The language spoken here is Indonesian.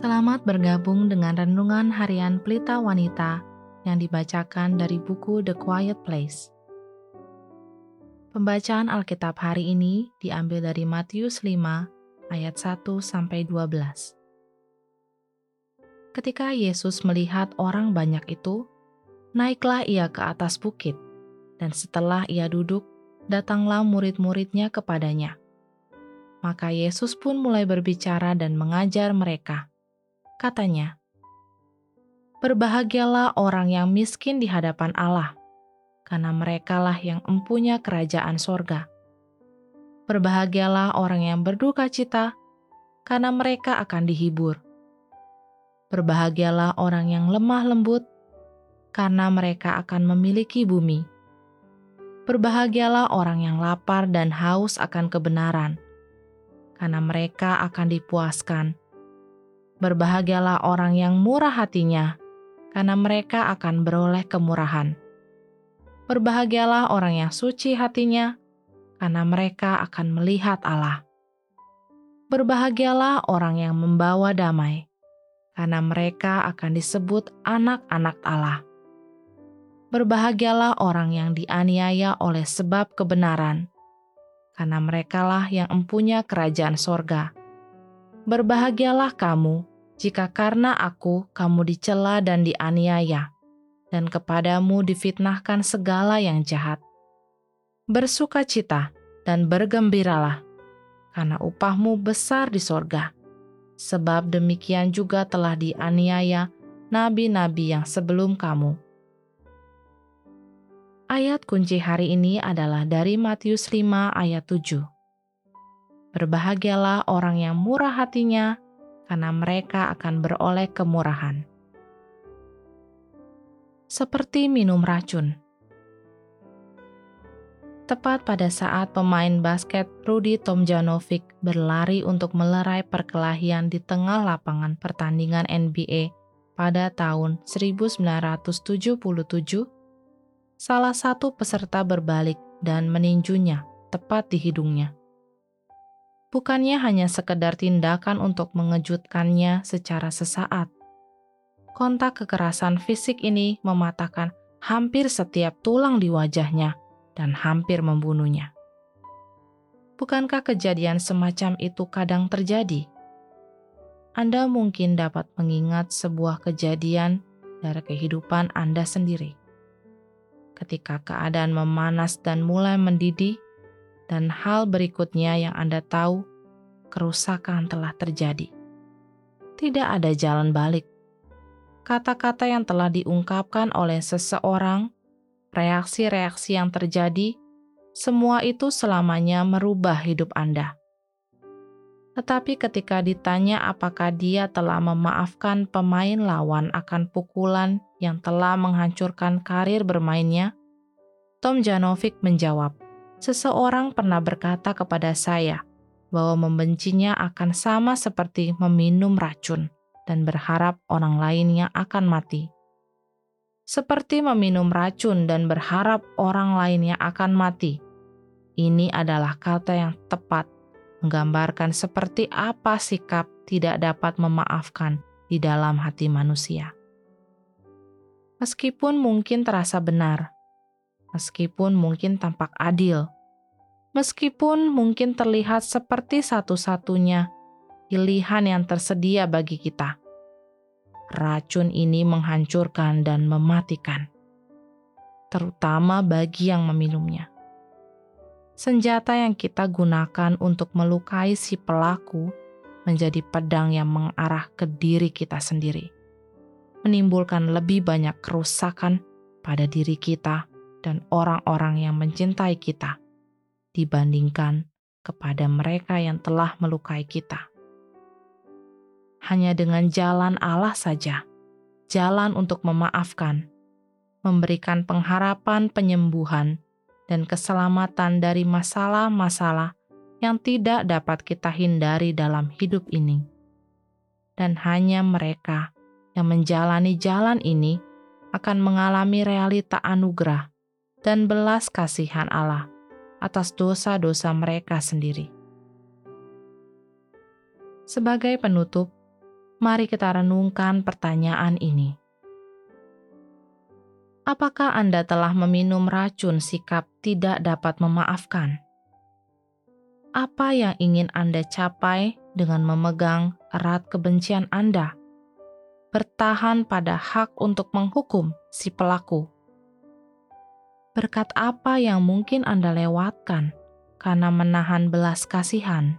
Selamat bergabung dengan renungan harian Pelita Wanita yang dibacakan dari buku The Quiet Place. Pembacaan Alkitab hari ini diambil dari Matius 5 ayat 1 sampai 12. Ketika Yesus melihat orang banyak itu, naiklah ia ke atas bukit, dan setelah ia duduk, datanglah murid-muridnya kepadanya. Maka Yesus pun mulai berbicara dan mengajar mereka Katanya, Berbahagialah orang yang miskin di hadapan Allah, karena merekalah yang empunya kerajaan sorga. Berbahagialah orang yang berduka cita, karena mereka akan dihibur. Berbahagialah orang yang lemah lembut, karena mereka akan memiliki bumi. Berbahagialah orang yang lapar dan haus akan kebenaran, karena mereka akan dipuaskan. Berbahagialah orang yang murah hatinya, karena mereka akan beroleh kemurahan. Berbahagialah orang yang suci hatinya, karena mereka akan melihat Allah. Berbahagialah orang yang membawa damai, karena mereka akan disebut anak-anak Allah. Berbahagialah orang yang dianiaya oleh sebab kebenaran, karena merekalah yang empunya kerajaan sorga. Berbahagialah kamu jika karena aku kamu dicela dan dianiaya, dan kepadamu difitnahkan segala yang jahat. Bersukacita dan bergembiralah, karena upahmu besar di sorga. Sebab demikian juga telah dianiaya nabi-nabi yang sebelum kamu. Ayat kunci hari ini adalah dari Matius 5 ayat 7. Berbahagialah orang yang murah hatinya, karena mereka akan beroleh kemurahan. Seperti minum racun. Tepat pada saat pemain basket Rudy Tomjanovic berlari untuk melerai perkelahian di tengah lapangan pertandingan NBA pada tahun 1977, salah satu peserta berbalik dan meninjunya tepat di hidungnya bukannya hanya sekedar tindakan untuk mengejutkannya secara sesaat. Kontak kekerasan fisik ini mematahkan hampir setiap tulang di wajahnya dan hampir membunuhnya. Bukankah kejadian semacam itu kadang terjadi? Anda mungkin dapat mengingat sebuah kejadian dari kehidupan Anda sendiri. Ketika keadaan memanas dan mulai mendidih, dan hal berikutnya yang Anda tahu, kerusakan telah terjadi. Tidak ada jalan balik. Kata-kata yang telah diungkapkan oleh seseorang, reaksi-reaksi yang terjadi, semua itu selamanya merubah hidup Anda. Tetapi ketika ditanya apakah dia telah memaafkan pemain lawan akan pukulan yang telah menghancurkan karir bermainnya, Tom Janovic menjawab, Seseorang pernah berkata kepada saya bahwa membencinya akan sama seperti meminum racun dan berharap orang lainnya akan mati. Seperti meminum racun dan berharap orang lainnya akan mati. Ini adalah kata yang tepat, menggambarkan seperti apa sikap tidak dapat memaafkan di dalam hati manusia. Meskipun mungkin terasa benar, meskipun mungkin tampak adil, meskipun mungkin terlihat seperti satu-satunya pilihan yang tersedia bagi kita. Racun ini menghancurkan dan mematikan, terutama bagi yang meminumnya. Senjata yang kita gunakan untuk melukai si pelaku menjadi pedang yang mengarah ke diri kita sendiri, menimbulkan lebih banyak kerusakan pada diri kita dan orang-orang yang mencintai kita dibandingkan kepada mereka yang telah melukai kita. Hanya dengan jalan Allah saja, jalan untuk memaafkan, memberikan pengharapan penyembuhan dan keselamatan dari masalah-masalah yang tidak dapat kita hindari dalam hidup ini. Dan hanya mereka yang menjalani jalan ini akan mengalami realita anugerah dan belas kasihan Allah atas dosa-dosa mereka sendiri. Sebagai penutup, Mari kita renungkan pertanyaan ini. Apakah Anda telah meminum racun sikap tidak dapat memaafkan? Apa yang ingin Anda capai dengan memegang erat kebencian Anda? Bertahan pada hak untuk menghukum si pelaku. Berkat apa yang mungkin Anda lewatkan karena menahan belas kasihan?